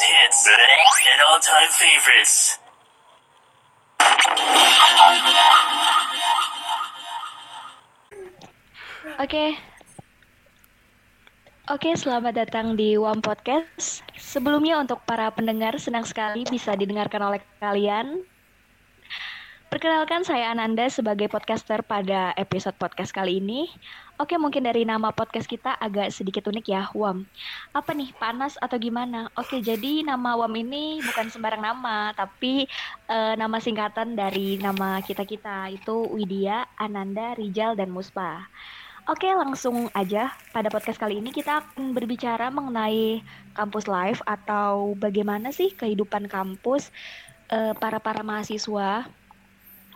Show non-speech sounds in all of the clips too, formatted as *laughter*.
hits and all-time favorites. Oke. Oke, selamat datang di One Podcast. Sebelumnya untuk para pendengar, senang sekali bisa didengarkan oleh kalian. Perkenalkan saya Ananda sebagai podcaster pada episode podcast kali ini. Oke, mungkin dari nama podcast kita agak sedikit unik ya, WAM. Apa nih, panas atau gimana? Oke, jadi nama WAM ini bukan sembarang nama, tapi eh, nama singkatan dari nama kita-kita, itu Widya, Ananda, Rijal, dan Muspa. Oke, langsung aja pada podcast kali ini kita akan berbicara mengenai kampus life atau bagaimana sih kehidupan kampus eh, para para mahasiswa.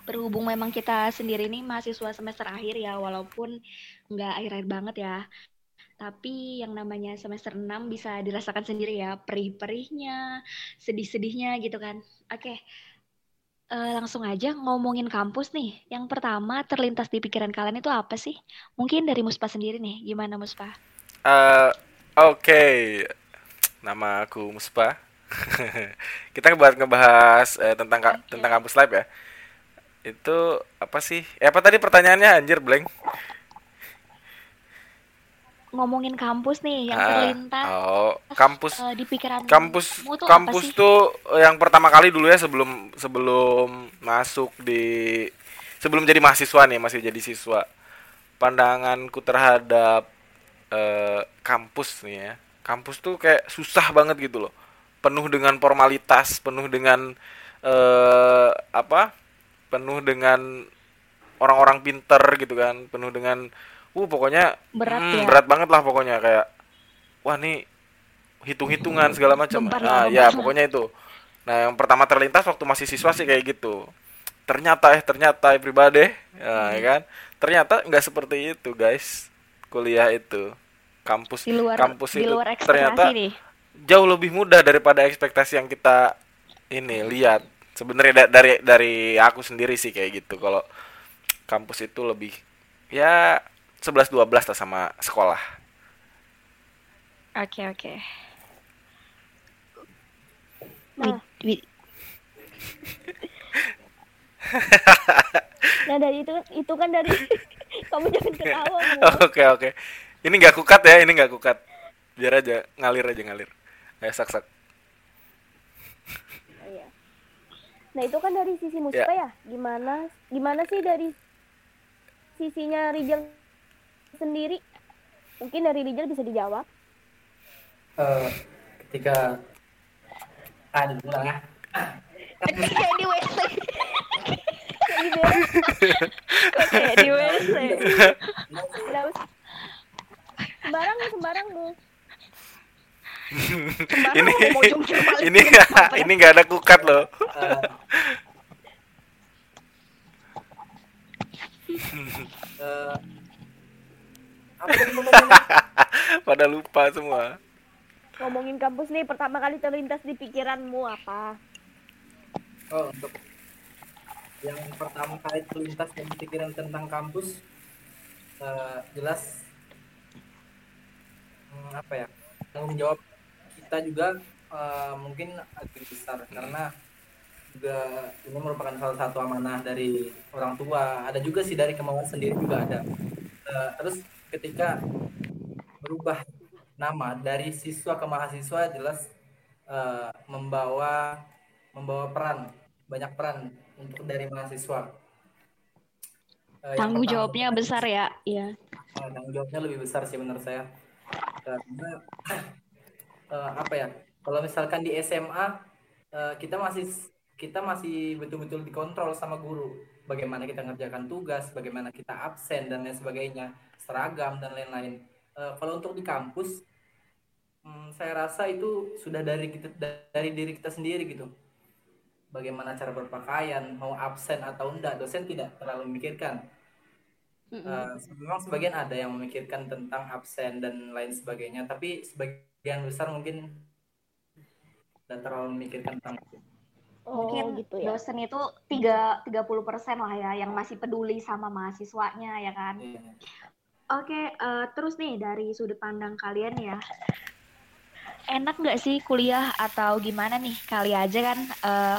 Berhubung memang kita sendiri nih mahasiswa semester akhir ya, walaupun nggak akhir-akhir banget ya. Tapi yang namanya semester 6 bisa dirasakan sendiri ya, perih-perihnya, sedih-sedihnya gitu kan. Oke, eh, langsung aja ngomongin kampus nih. Yang pertama terlintas di pikiran kalian itu apa sih? Mungkin dari Muspa sendiri nih, gimana Muspa? Eh, Oke, nama aku Muspa. *laughs* Kita buat ngebahas eh, tentang ka- Oke. tentang kampus live ya. Itu apa sih? Eh, apa tadi pertanyaannya? Anjir blank? Ngomongin kampus nih, yang Ah, terlintas oh, kampus eh, di pikiran kampus tuh kampus tuh yang pertama kali dulu ya sebelum sebelum masuk di sebelum jadi mahasiswa nih masih jadi siswa. Pandanganku terhadap eh, kampus nih ya. Kampus tuh kayak susah banget gitu loh. Penuh dengan formalitas penuh dengan eh, apa penuh dengan orang-orang pinter gitu kan penuh dengan uh pokoknya Berat hmm, ya? berat banget lah pokoknya kayak wah nih hitung-hitungan segala macam. nah ya pokoknya itu. Nah yang pertama terlintas waktu masih siswa sih kayak gitu. Ternyata eh ternyata eh, pribadi ya, ya kan? Ternyata nggak seperti itu guys kuliah itu. Kampus Di luar kampus di itu luar ekspektasi ternyata nih. jauh lebih mudah daripada ekspektasi yang kita ini lihat sebenarnya da- dari dari aku sendiri sih kayak gitu kalau kampus itu lebih ya 11 12 lah sama sekolah Oke, oke. Nah. Wid- wid- Nah dari itu itu kan dari *laughs* kamu jangan ketawa. Oke oke ini nggak kukat ya ini nggak kukat biar aja ngalir aja ngalir ayo sak sak Oh, iya. Nah itu kan dari sisi Muspa ya. Gimana gimana sih dari sisinya Rijal sendiri? Mungkin dari Rijal bisa dijawab. Eh, ketika ada di tengah Kayak di WC. Kayak di WC. Sembarang sembarang bu. *laughs* Ini ini ini nggak ada kukat loh. *laughs* Eh, eh, *laughs* pada lupa semua. Ngomongin kampus nih pertama kali terlintas di pikiranmu apa? Oh, untuk yang pertama kali terlintas dalam pikiran tentang kampus eh, jelas hmm, apa ya tanggung jawab kita juga eh, mungkin agak besar karena juga ini merupakan salah satu amanah dari orang tua ada juga sih dari kemauan sendiri juga ada Eh, terus ketika berubah nama dari siswa ke mahasiswa jelas eh, membawa membawa peran banyak peran untuk dari mahasiswa yang Tanggung pertama- jawabnya besar ya. Iya. Eh, tanggung jawabnya lebih besar sih menurut saya karena eh, apa ya kalau misalkan di SMA eh, kita masih kita masih betul-betul dikontrol sama guru. Bagaimana kita ngerjakan tugas bagaimana kita absen dan lain sebagainya seragam dan lain-lain. Eh, kalau untuk di kampus hmm, saya rasa itu sudah dari kita dari diri kita sendiri gitu. Bagaimana cara berpakaian mau absen atau enggak dosen tidak terlalu memikirkan. Eh, memang sebagian ada yang memikirkan tentang absen dan lain sebagainya, tapi sebagian besar mungkin tidak terlalu memikirkan tentang itu. Oh Mungkin gitu ya. dosen itu tiga 30% lah ya yang masih peduli sama mahasiswanya ya kan. Iya. Oke, eh, terus nih dari sudut pandang kalian ya. enak nggak sih kuliah atau gimana nih? Kali aja kan eh,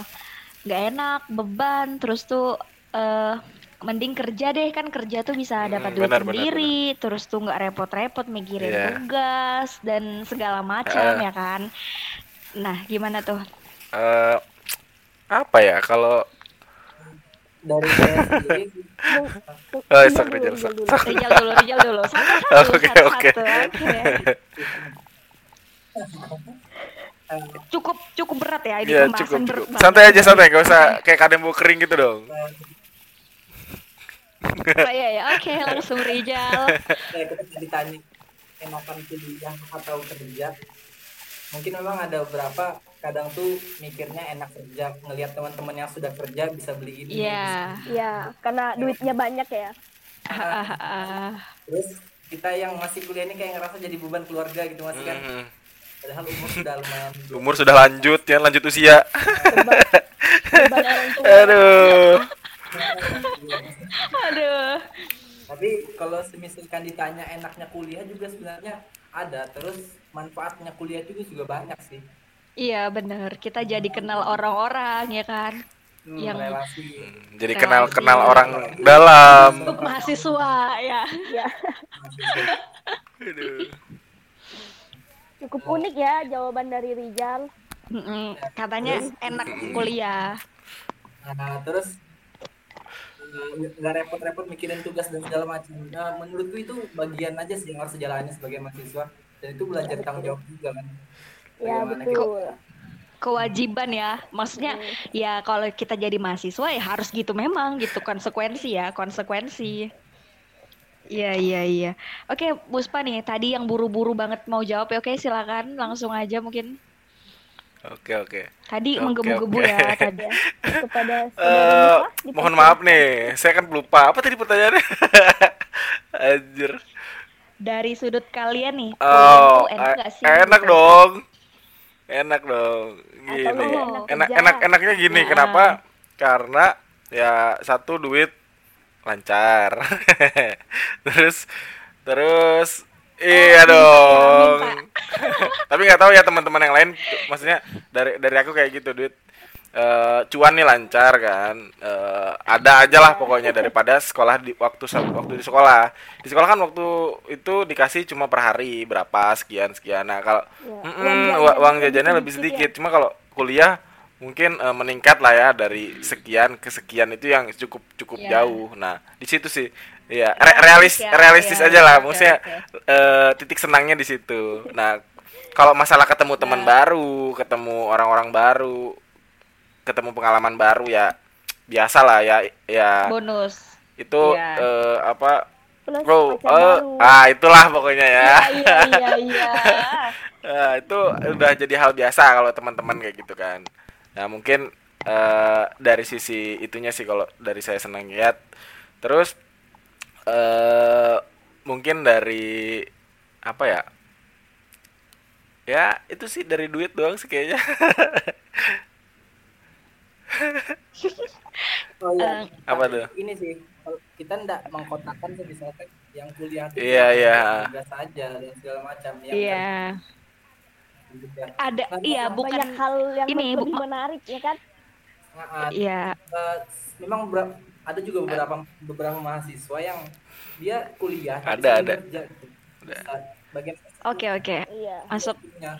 nggak enak, beban, terus tuh eh mending kerja deh kan kerja tuh bisa Hmm, dapat duit benar, benar, sendiri, terus tuh nggak repot-repot mikirin Iya. tugas dan segala macam Ah. ya kan. Nah, gimana tuh? Eh, apa ya kalau dari *laughs* saya sendiri Oh, Rijal sok, dulu, Rijal, sok, dulu. sok. *laughs* Rijal dulu, Rijal dulu. Satu-satu, *laughs* Oke, oke. Oke. Cukup cukup berat ya ini ya cukup, berat cukup. santai aja santai gak usah kayak kadang mau kering gitu dong *laughs* Oh, iya ya, oke langsung Rijal. kayak *laughs* kita tadi ditanya enakan kuliah atau kerja mungkin memang ada beberapa kadang tuh mikirnya enak kerja ngelihat teman-teman yang sudah kerja bisa beli ini Iya. Ya, karena duitnya banyak ya. *laughs* Terus kita yang masih kuliah ini kayak ngerasa jadi beban keluarga gitu masih kan Mhm. padahal umur sudah lumayan umur sudah lanjut ya lanjut usia Beban tua. aduh Aduh. tapi kalau misalkan ditanya enaknya kuliah juga sebenarnya ada terus manfaatnya kuliah juga juga banyak sih Iya bener, kita jadi kenal orang-orang ya kan. Hmm, Yang- relasi jadi kenal kenal orang dalam Mahasiswa ya. Ya, aduh cukup unik ya jawaban dari Rijal. Mm-mm, Katanya enak kuliah. Nah, terus nggak repot-repot mikirin tugas dan segala macam. Nah, menurutku itu bagian aja sih yang harus dijalani sebagai mahasiswa dan itu belajar tanggung jawab juga kan. Ya, Bagaimana betul. Kewajiban ya, maksudnya ya kalau kita jadi mahasiswa ya harus gitu memang gitu konsekuensi ya konsekuensi. Iya iya iya. Oke, Buspa nih tadi yang buru-buru banget mau jawab ya. Oke, silakan langsung aja mungkin. Oke oke Tadi menggebu-gebu ya tadi. Ya, *laughs* kepada Musa, di mohon maaf nih saya kan lupa apa tadi pertanyaannya *laughs* anjir Dari sudut kalian nih, Oh, enak sih? enak Gitu. dong. Enak dong. Gini. Enak Enak enak enaknya gini, Nah. kenapa? Karena ya satu duit lancar. *laughs* terus terus iya dong. *laughs* Tapi nggak tahu ya teman-teman yang lain maksudnya dari dari aku kayak gitu duit. Eh, cuan nih lancar kan. Eh, ada aja lah pokoknya daripada sekolah di waktu waktu di sekolah. Di sekolah kan waktu itu dikasih cuma per hari berapa sekian sekian. Nah kalau Ya, uang jajan wa- uang lebih jajannya lebih sedikit sedikit. cuma kalau kuliah mungkin eh, meningkat lah ya dari sekian ke sekian itu yang cukup cukup Ya. jauh. Nah di situ sih ya re- realis ya, realistis ya, aja lah maksudnya oke. eh, titik senangnya di situ nah kalau masalah ketemu teman baru ketemu orang-orang baru ketemu pengalaman baru ya biasa lah ya ya Bonus. itu Iya. eh, apa Plus bro eh, baru. ah itulah pokoknya ya Iya iya *laughs* iya. Eh, itu udah jadi hal biasa kalau teman-teman kayak gitu kan nah mungkin eh, dari sisi itunya sih kalau dari saya senang lihat terus eh mungkin dari apa ya ya itu sih dari duit doang sih kayaknya *laughs* Oh iya. Apa Tapi tuh? Ini sih kalau kita ndak mengkotakkan tuh misalkan yang kuliah Iya, iya. tugas aja dan segala macam yang Iya. kan. Ada Nah, iya bukan banyak hal yang ini, lebih bu- menarik ya kan? Iya. eh, memang ber- ada juga beberapa beberapa mahasiswa yang dia kuliah Ada, ada. kerja. Bisa bagian Oke oke. Iya. Masuk. itunya.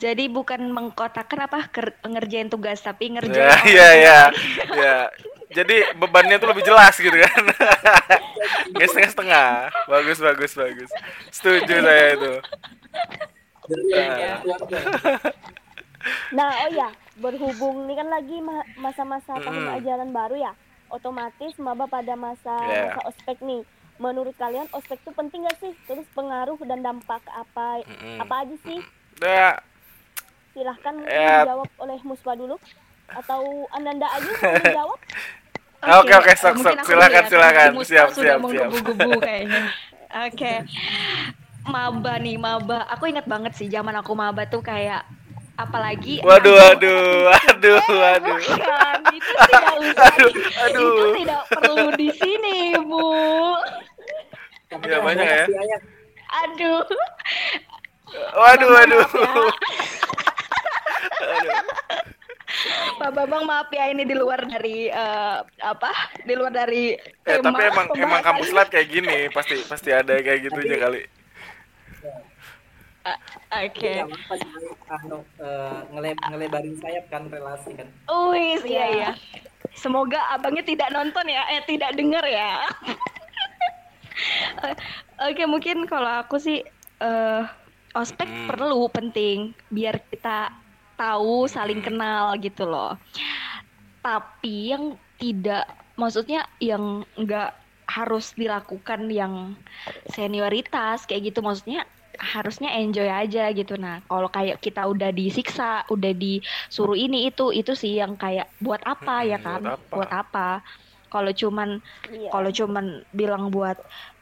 Jadi bukan mengkotakkan apa ngerjain tugas tapi ngerjain ya iya iya ya jadi bebannya tuh lebih jelas gitu kan *laughs* Nggak setengah-setengah bagus bagus bagus setuju saya itu Berkeluarga, keluarga. Nah, oh ya, berhubung ini kan lagi ma- masa-masa tahun Mm-mm. ajaran baru ya. Otomatis maba pada masa Yeah. masa ospek nih. Menurut kalian ospek itu penting gak sih? Terus pengaruh dan dampak apa Mm-mm. apa aja sih? Udah, Silahkan mungkin Ya. dijawab oleh Muspa dulu atau Ananda aja mau menjawab? *laughs* Oke, oke, sok, mungkin sok. aku Silakan, ya, silakan. Siap, siap, siap. *laughs* kayaknya. Oke. Maba nih, maba. Aku ingat banget sih zaman aku maba tuh kayak apalagi waduh aduh, waduh *laughs* waduh waduh Bukan, itu tidak *laughs* usah Aduh, aduh. itu tidak perlu di sini bu Ya, banyak ya. aduh Waduh, waduh. *laughs* Pak Bambang maaf ya ini di luar dari eh, apa? Di luar dari Eh, tema. tapi emang emang pembahasan. kampus live kayak gini, pasti pasti ada kayak gitu aja kali. Ah, Oke. Nggak sih, anu, ngele- ngelebarin sayap kan relasi kan. Wih, iya iya. Semoga abangnya tidak nonton ya, eh tidak dengar ya. *laughs* Oke, mungkin kalau aku sih eh ospek Hmm. perlu penting biar kita tahu saling kenal gitu loh. Tapi yang tidak maksudnya yang enggak harus dilakukan yang senioritas kayak gitu maksudnya harusnya enjoy aja gitu nah kalau kayak kita udah disiksa udah disuruh ini itu itu sih yang kayak buat apa ya Mm-mm, kan buat apa? buat apa kalau cuman Iya. kalau cuman bilang buat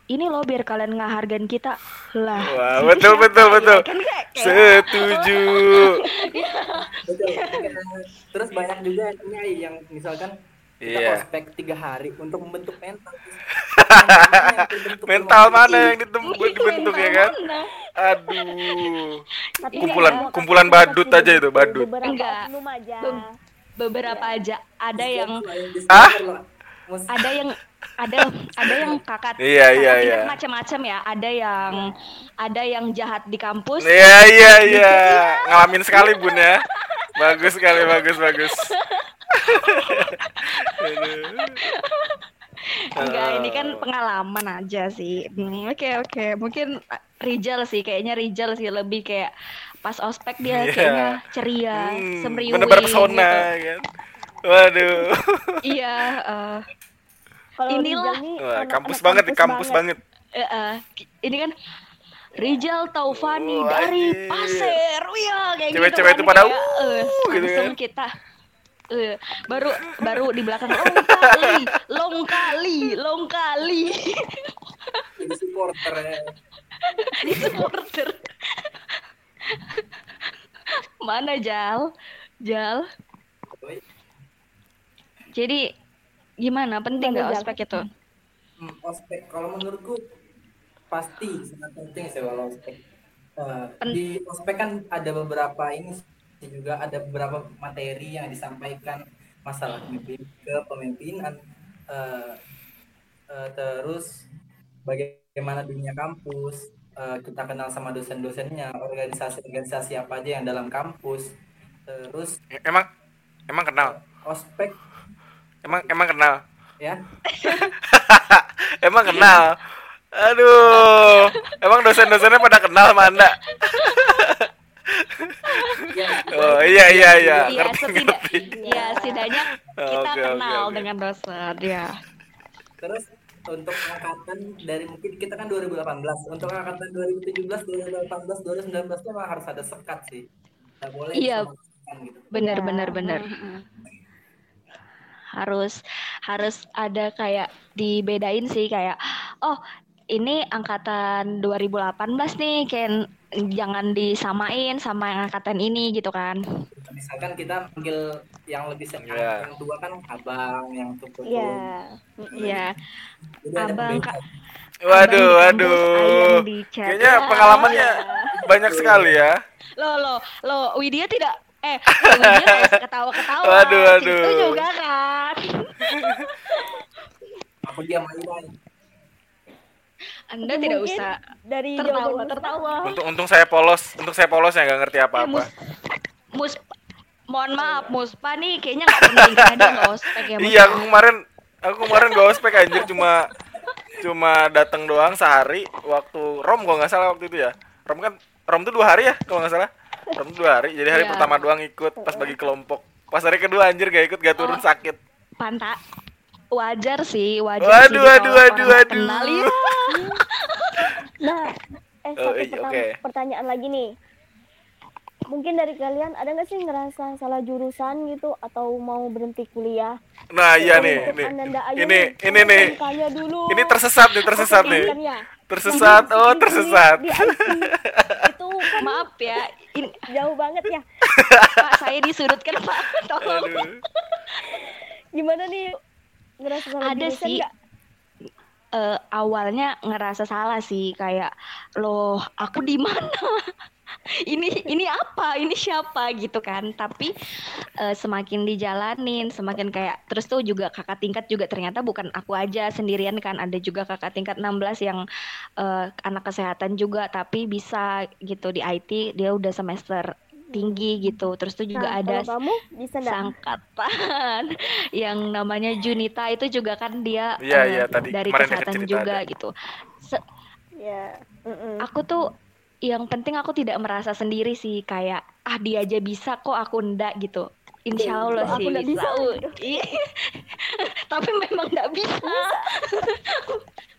ini loh biar kalian ngehargain kita lah Wah, betul betul betul. kan kayak, kayak Setuju. *laughs* Betul. Terus banyak juga ini yang misalkan kita Iya. ospek tiga hari untuk membentuk mental. Mental mana yang Iya, dibentuk ya mental kan? mana? Aduh. Tapi Kumpulan- kumpulan badut aja itu, badut. Beberapa Enggak. oknum aja. Be- beberapa aja ada Iya, yang Ah? Ada yang ada ada yang kakak Iya, iya, iya. macam-macam ya ada yang ada yang jahat di kampus Iya iya iya. Ngalamin sekali Bun ya. Bagus sekali, bagus bagus. Enggak ini kan Oh. pengalaman aja sih Hmm, oke oke mungkin uh, Rijal sih kayaknya Rijal sih lebih kayak pas ospek dia Iya. kayaknya ceria Hmm, semriwing bener-bener pesona gitu. kan. Waduh. iya eh, Kalau Inilah. Nih Wah, kampus banget di kampus banget. eh, eh, ini kan Rijal Taufani Oh, dari. Pasir, Wih, kayak Cewek-cewek gitu itu pada, kayak, eh, "Wuh," gitu langsung kan. kita eh, baru baru di belakang long kali, long kali, long kali jadi supporter ya. di supporter. Mana Jal? Jal. Jadi gimana? Penting nggak ospek itu? Hmm, ospek kalau menurutku pasti sangat penting sih kalau ospek. Eh, Pen- di ospek kan ada beberapa ini sih juga ada beberapa materi yang disampaikan masalah pemimpin kepemimpinan eh, eh, terus bagaimana dunia kampus eh, kita kenal sama dosen-dosennya organisasi-organisasi apa aja yang dalam kampus terus Emang emang kenal. ospek Emang emang kenal. ya *laughs* Emang kenal. Aduh. Emang dosen-dosennya pada kenal sama Anda? *laughs* ya Oh iya iya iya. Iya, setidak, ya setidaknya *laughs* kita oke, kenal oke. dengan dosen ya. Terus untuk angkatan dari mungkin kita kan 2018, untuk angkatan 2017, 2018, 2019 itu memang harus ada sekat sih. Nggak boleh Iya. gitu. Iya. bener bener. Harus harus ada kayak dibedain sih kayak oh ini angkatan 2018 nih kan jangan disamain sama yang angkatan ini gitu kan. Misalkan kita panggil yang lebih se- Iya. yang tua kan abang, yang tua Iya. Iya. Abang. Kak. Waduh, waduh. Kayaknya pengalamannya banyak sekali ya. Lo lo lo Widya tidak eh *laughs* Widya ketawa-ketawa. Waduh, waduh. Itu juga kan. Aku dia main Anda Tapi tidak mungkin usah dari tertawa tertawa. Untung untung saya polos, untung saya polos ya nggak ngerti Eh, apa-apa. mus, mus, mohon maaf, Muspa nih kayaknya nggak penting dia nggak ospek ya. Iya, aku kemarin aku kemarin gak ospek anjir cuma cuma datang doang sehari waktu Rom gua nggak salah waktu itu ya. Rom kan Rom tuh dua hari ya kalau nggak salah. Rom tuh dua hari. Jadi hari Iya. pertama doang ikut pas bagi kelompok. Pas hari kedua anjir gak ikut gak turun Oh. sakit. Pantak. Wajar sih, wajar Waduh, sih waduh, kalau waduh, waduh. kenal ya. *laughs* Nah, eh Oh, satu iya, pertama- oke. pertanyaan lagi nih. Mungkin dari kalian ada nggak sih ngerasa salah jurusan gitu atau mau berhenti kuliah? Nah iya nih, nih. Ini nih, ini nih. Dulu. Ini tersesat nih, tersesat nih. Kan ya? Tersesat, Di- oh di- tersesat. Di, IT. *laughs* Itu kan Maaf ya, ini jauh banget ya. Pak saya disudutkan Pak. Tolong. Aduh. Gimana nih? Ngerasa salah Ada sih. nggak? Eh, awalnya ngerasa salah sih kayak loh aku di mana? *laughs* Ini ini apa? Ini siapa? Gitu kan. Tapi eh, semakin dijalanin semakin kayak terus tuh juga kakak tingkat juga ternyata bukan aku aja sendirian kan. Ada juga kakak tingkat 16 yang eh, anak kesehatan juga tapi bisa gitu di IT dia udah semester tinggi gitu terus tuh juga Nah, ada kamu bisa sangkatan *laughs* yang namanya Junita itu juga kan dia Iya, eh, iya, tadi dari kesehatan cerita juga ada. gitu Se- Ya. mm-mm. aku tuh yang penting aku tidak merasa sendiri sih kayak ah dia aja bisa kok aku ndak gitu Insya Allah Kok sih aku *laughs* ndak bisa, iya. tapi memang nggak bisa *laughs*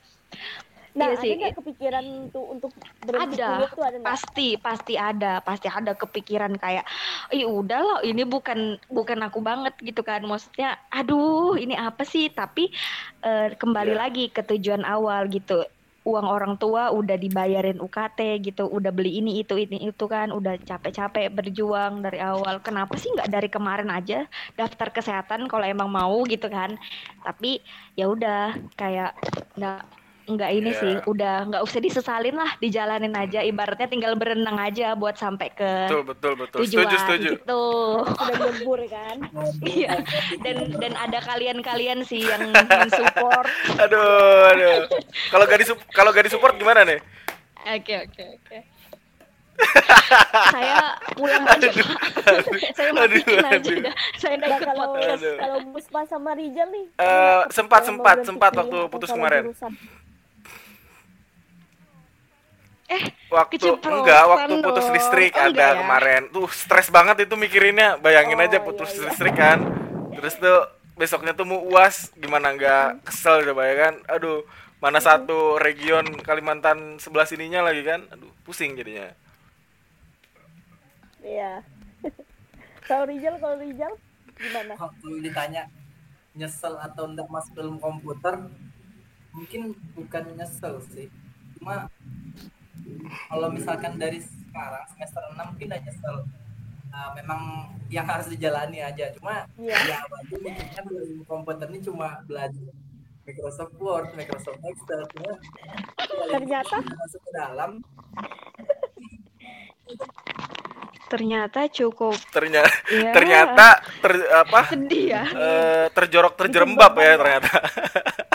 Nah, Iya ada sih. nggak kepikiran tuh untuk berhenti Ada. kuliah tuh ada pasti pasti ada. Pasti ada kepikiran kayak ih udahlah ini bukan bukan aku banget gitu kan. Maksudnya aduh ini apa sih? Tapi eh, kembali Iya. lagi ke tujuan awal gitu. Uang orang tua udah dibayarin UKT gitu udah beli ini itu ini itu kan. Udah capek-capek berjuang dari awal. Kenapa sih nggak dari kemarin aja daftar kesehatan kalau emang mau gitu kan? Tapi ya udah kayak nggak nggak ini Iya. sih udah nggak usah disesalin lah dijalanin aja ibaratnya tinggal berenang aja buat sampai ke betul betul betul tujuan setuju setuju gitu Sudah nyebur kan? *laughs* iya dan dan ada kalian-kalian sih yang mensupport *laughs* aduh aduh kalau gak disup kalau gak disupport gimana nih oke oke oke *laughs* saya pulang aja Pak. saya matiin Aduh, aja aduh. dah saya Nah, kalau Aduh. kalau Muspa sama Rijal nih, Eh, nggak sempat, mau sempat, sempat waktu putus kemarin. jurusan? Eh waktu enggak waktu putus listrik Oh, ada enggak ya? kemarin. Tuh stres banget itu mikirinnya. Bayangin Oh, aja iya, putus iya. listrik kan. Terus tuh besoknya tuh mau uas. Gimana nggak kesel coba ya kan? Aduh mana satu region Kalimantan sebelah sininya lagi kan? Aduh pusing jadinya. Iya. *laughs* kalau Rijal, kalau Rijal gimana? waktu ditanya nyesel atau enggak masuk ilmu komputer? Mungkin bukan nyesel sih. Cuma kalau misalkan dari sekarang semester 6 mungkin udah nyesel Nah, memang yang harus dijalani aja. Cuma Iya. ya waktu mikirnya kalau ilmu komputer ini cuma belajar Microsoft Word, Microsoft Excel cuma *laughs* Ternyata? masuk ke dalam. Ternyata cukup. Ternyata Iya. ternyata ter, apa? Sedih ya. Eh, terjorok terjerembab ya ternyata.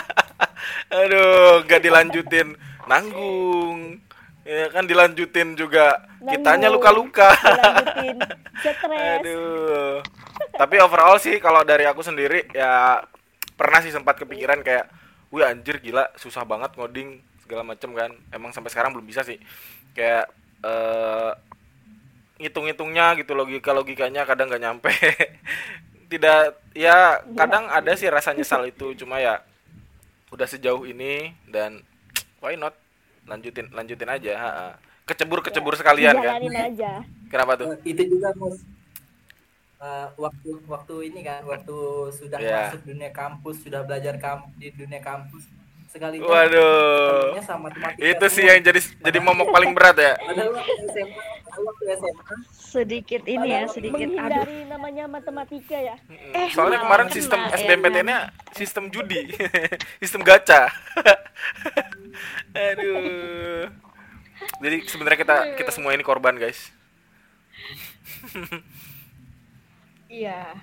*laughs* Aduh gak dilanjutin. Nanggung ya kan dilanjutin juga kitanya Nanggung. luka-luka Dilanjutin stres. Aduh. Tapi overall sih kalau dari aku sendiri ya pernah sih sempat kepikiran kayak, wih anjir gila susah banget ngoding segala macem kan. Emang sampai sekarang belum bisa sih. Kayak eh ngitung-ngitungnya gitu logika logikanya kadang nggak nyampe. *laughs* Tidak ya kadang ada sih rasa nyesal itu cuma ya udah sejauh ini dan why not lanjutin lanjutin aja. ha-ha. Kecebur kecebur sekalian kan. Aja. Kenapa tuh? Eh, itu juga mus Eh, waktu waktu ini kan waktu sudah Iya. masuk dunia kampus sudah belajar kam di dunia kampus sekali Waduh. sama matematika Itu sih yang jadi jadi momok paling berat ya. SMA SMA sedikit ini ya sedikit aduh Menghindari namanya matematika ya. Eh, Soalnya kemarin sistem ya, SBMPTN-nya sistem judi, *laughs* sistem gacha. *laughs* Aduh. Jadi sebenarnya kita kita semua ini korban, guys. iya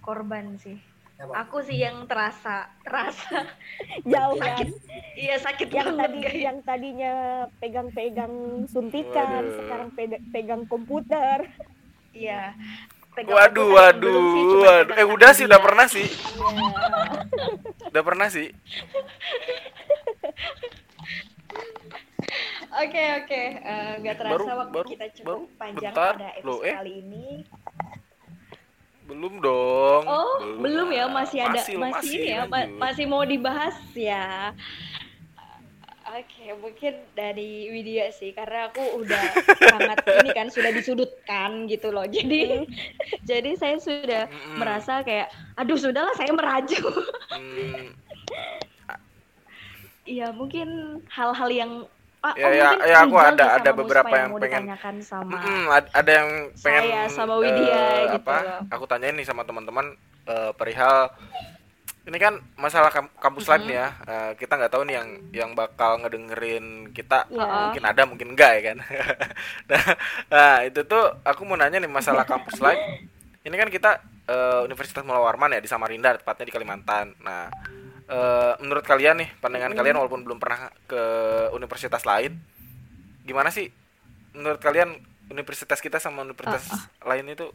korban sih aku sih yang terasa terasa *laughs* Jauh kan. sakit iya sakit Yang banget tadi guys yang tadinya pegang-pegang suntikan, Waduh. sekarang pegang komputer. iya Pegang Waduh, komputer waduh, sih, waduh. Eh udah sih, udah pernah sih. *laughs* Udah pernah sih. Oke oke, Eh, nggak terasa Baru- waktu baru- kita cukup baru panjang bentar. pada Loh, episode eh? kali ini. Belum dong. Oh belum, ya, masih ada Masih, masih, masih ini ya, ma- masih mau dibahas ya. Oke, mungkin dari Widya sih, karena aku udah *laughs* sangat ini kan sudah disudutkan gitu loh. Jadi, *laughs* jadi saya sudah Mm-mm. merasa kayak, aduh sudahlah saya meraju. Hmm, Iya, mungkin hal-hal yang Ya, oh, ya, mungkin ya, aku ada- ada beberapa yang mau pengen- ditanyakan sama ad- ada yang pengen Saya sama Widya eh, gitu apa? loh. Aku tanyain nih sama teman-teman eh, perihal ini kan masalah kam- kampus live nih ya. Eh, kita nggak tahu nih yang yang bakal ngedengerin kita Iya. mungkin ada mungkin enggak ya kan. *laughs* nah, nah, itu tuh aku mau nanya nih masalah kampus live. Ini kan kita eh, Universitas Mula Warman ya di Samarinda tepatnya di Kalimantan. Nah, eh, menurut kalian nih pandangan kalian walaupun belum pernah ke universitas lain, gimana sih menurut kalian universitas kita sama universitas lain itu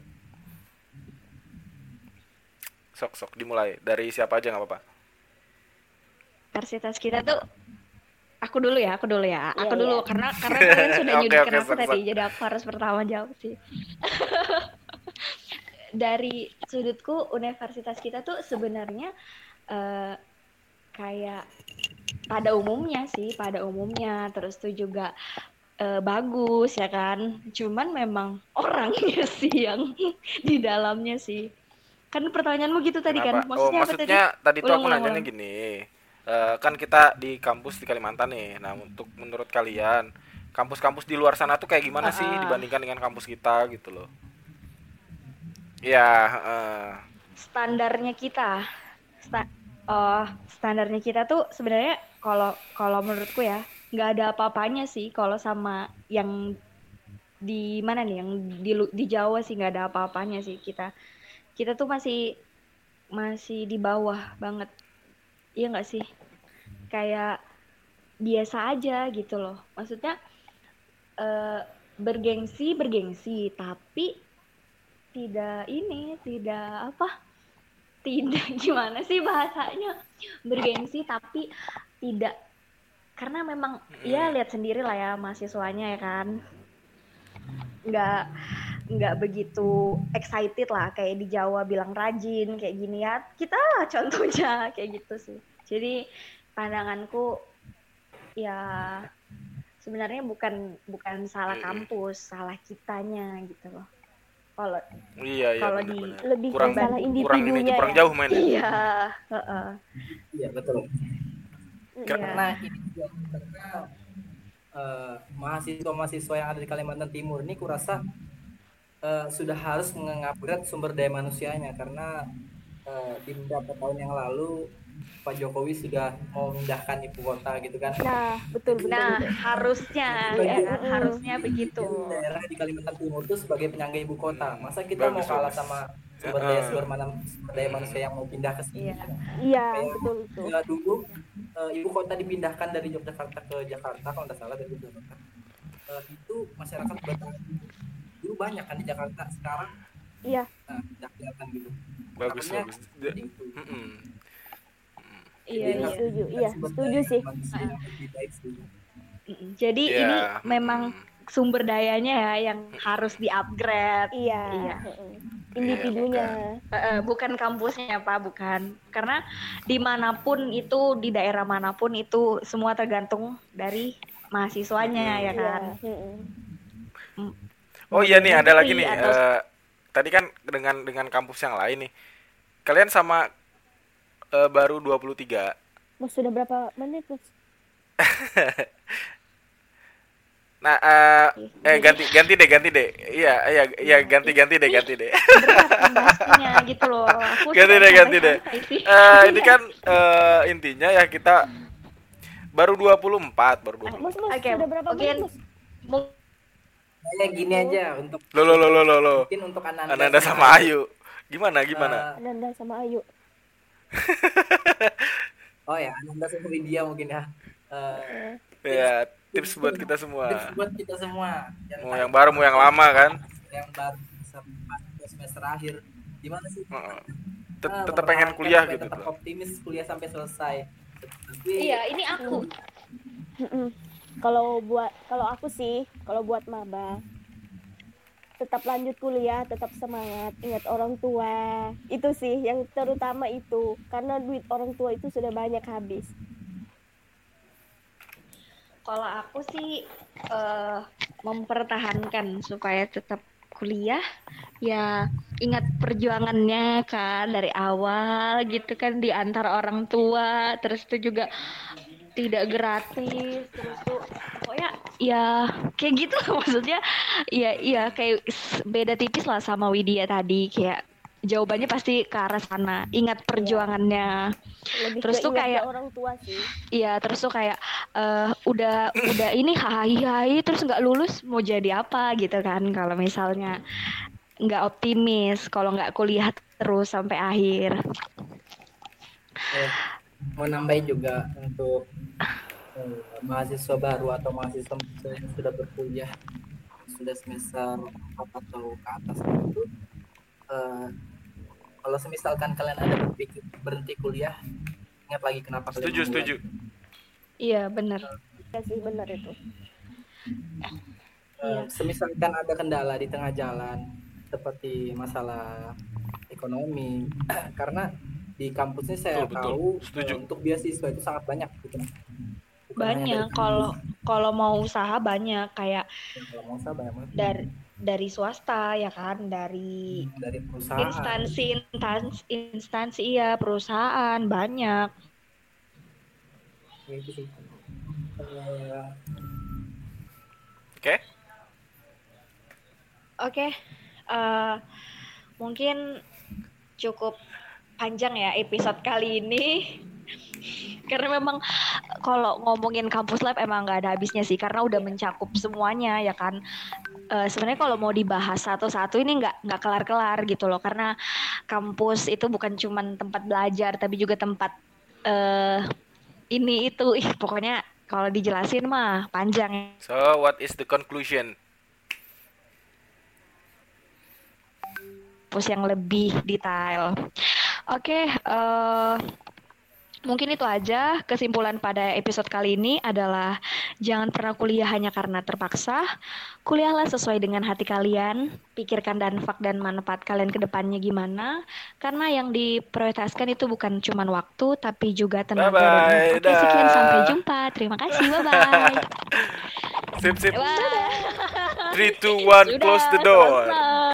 sok sok dimulai dari siapa aja nggak apa-apa Universitas kita tuh aku dulu ya, aku dulu ya. Aku Iya, dulu iya. karena karena kalian sudah *laughs* Oke, nyudikin oke, aku sok, tadi, sok. jadi aku harus pertama jawab sih. *laughs* Dari sudutku universitas kita tuh sebenarnya eh, kayak pada umumnya sih, pada umumnya terus tuh juga eh, bagus ya kan. Cuman memang orangnya *laughs* sih yang di dalamnya sih. Kan pertanyaanmu gitu tadi kan? Kenapa? oh Maksudnya, apa maksudnya tadi, tuh Ulang, aku ulang, nanyanya ulang. gini Eh, kan kita di kampus di Kalimantan nih nah untuk menurut kalian kampus-kampus di luar sana tuh kayak gimana sih Ah, ah. dibandingkan dengan kampus kita gitu loh ya eh, standarnya kita sta- oh, standarnya kita tuh sebenarnya kalau kalau menurutku ya nggak ada apa-apanya sih kalau sama yang di mana nih yang di di Jawa sih nggak ada apa-apanya sih kita. Kita tuh masih masih di bawah banget. Iya nggak sih? Kayak biasa aja gitu loh. Maksudnya eh, bergengsi bergengsi tapi tidak ini tidak apa tidak *laughs* gimana sih bahasanya? Bergengsi tapi tidak. Karena memang ya lihat sendiri lah ya mahasiswanya ya kan. Nggak nggak begitu excited lah kayak di Jawa bilang rajin kayak gini ya. Kita lah contohnya *laughs* kayak gitu sih. Jadi pandanganku ya sebenarnya bukan bukan salah kampus salah kitanya gitu loh kalau iya iya Kalau di- bener. lebih kurang masalah kurang ini individunya kurang ya. jauh main iya heeh. Iya betul. Iya. Karena ini juga karena eh, mahasiswa-mahasiswa yang ada di Kalimantan Timur ini kurasa eh, sudah harus mengupgrade sumber daya manusianya karena eh, di beberapa tahun yang lalu Pak Jokowi sudah mau memindahkan ibu kota gitu kan. Nah, betul betul. Nah, betul. harusnya ya kan, harusnya begitu. Jadi daerah di Kalimantan Timur itu sebagai penyangga ibu kota. Masa kita mau Bagus, kalah bagus. sama sumber daya Heeh. sumber, mana- sumber daya manusia yang mau pindah ke sini? Iya. Iya, Kayak betul betul. Ya, dulu eh, ibu kota dipindahkan dari Yogyakarta ke Jakarta kalau nggak salah dari Yogyakarta. Eh, itu masyarakat Betawi dulu banyak kan di Jakarta sekarang Iya, nah, tidak kelihatan gitu. bagus Makanya, bagus Ja- itu. mm-mm. Iya, iya. setuju. Iya, sumber setuju sih. Jadi Iya, ini memang sumber dayanya ya yang harus di-upgrade. Iya. Iya. heeh. Individunya. Eh, bukan kampusnya Pak, bukan. Karena di mana pun itu di daerah mana pun itu semua tergantung dari mahasiswanya ya kan. Iya. heeh. oh iya nih ada lagi Negeri nih atau- eh, tadi kan dengan dengan kampus yang lain nih kalian sama eh, baru 23 Mas sudah berapa menit, Mas? *laughs* Nah, eh, eh ganti ganti deh ganti deh. Iya, iya, iya ganti ganti deh ganti deh. Berat *laughs* gitu loh. Aku ganti deh ganti deh. santai-santai sih. Eh, ini kan eh, intinya ya kita baru 24, baru 24. Mas, Mas, Oke, sudah berapa oke. menit, Mas? Mung- Kayak gini aja untuk Lo lo lo lo lo mungkin untuk Ananda, Ananda sama Ayu. Gimana gimana? Eh, Nanda sama Ayu. *laughs* oh ya, Ananda sama Lydia mungkin ya. Eh, Ya, tips buat kita semua. tips buat kita semua. Yang Mau yang baru mau yang lama kan? yang baru semester semester akhir gimana sih Heeh. Tet- Ah, Tetap pengen kuliah gitu tetap optimis kuliah sampai selesai tapi Iya, ini aku. Mm-mm. Kalau buat kalau aku sih, kalau buat maba tetap lanjut kuliah, tetap semangat, ingat orang tua. Itu sih yang terutama itu. Karena duit orang tua itu sudah banyak habis. Kalau aku sih eh, mempertahankan supaya tetap kuliah, ya ingat perjuangannya kan dari awal gitu kan di antara orang tua, terus itu juga tidak gratis, terus tuh pokoknya ya kayak gitu lah *laughs* maksudnya, ya iya kayak beda tipis lah sama Widya tadi kayak jawabannya pasti ke arah sana. Ingat perjuangannya. lebih Terus tuh kayak- orang tua sih Iya, terus tuh kayak eh udah udah ini hai hai terus nggak lulus mau jadi apa gitu kan kalau misalnya nggak optimis kalau nggak kuliah terus sampai akhir. Eh, mau nambahin juga untuk eh, mahasiswa baru atau mahasiswa yang sudah berkuliah sudah semester 4 atau ke atas itu eh, kalau semisalkan kalian ada berpikir berhenti kuliah ingat lagi kenapa kalian Setuju, setuju. Iya, bener. ya sih benar itu Eh, semisalkan ada kendala di tengah jalan seperti masalah ekonomi *clears throat* karena di kampus ini saya Betul, betul. tahu Setuju. eh, untuk beasiswa itu sangat banyak gitu Bukan Banyak kalau kalau mau usaha banyak kayak kalau mau usaha banyak banget. dari dari swasta ya kan, dari dari perusahaan instansi instansi instansi iya perusahaan banyak. Ya, sih. Eh, Oke. Oke, eh, mungkin cukup panjang ya episode kali ini. Karena memang kalau ngomongin kampus lab emang nggak ada habisnya sih, karena udah mencakup semuanya ya kan. Eh, Sebenarnya kalau mau dibahas satu-satu ini nggak nggak kelar-kelar gitu loh, karena kampus itu bukan cuman tempat belajar, tapi juga tempat eh ini itu, ih pokoknya kalau dijelasin mah panjang So, what is the conclusion? kampus yang lebih detail. Oke, eh, mungkin itu aja kesimpulan pada episode kali ini adalah jangan pernah kuliah hanya karena terpaksa. Kuliahlah sesuai dengan hati kalian, pikirkan dampak dan manfaat kalian ke depannya gimana. Karena yang diprioritaskan itu bukan cuma waktu, tapi juga tenaga. Bye-bye, dan- Oke, sekian sampai jumpa. Terima kasih, bye-bye. *laughs* Sip, sip. Bye. 3, 2, 1, Sudah, close the door. selesai.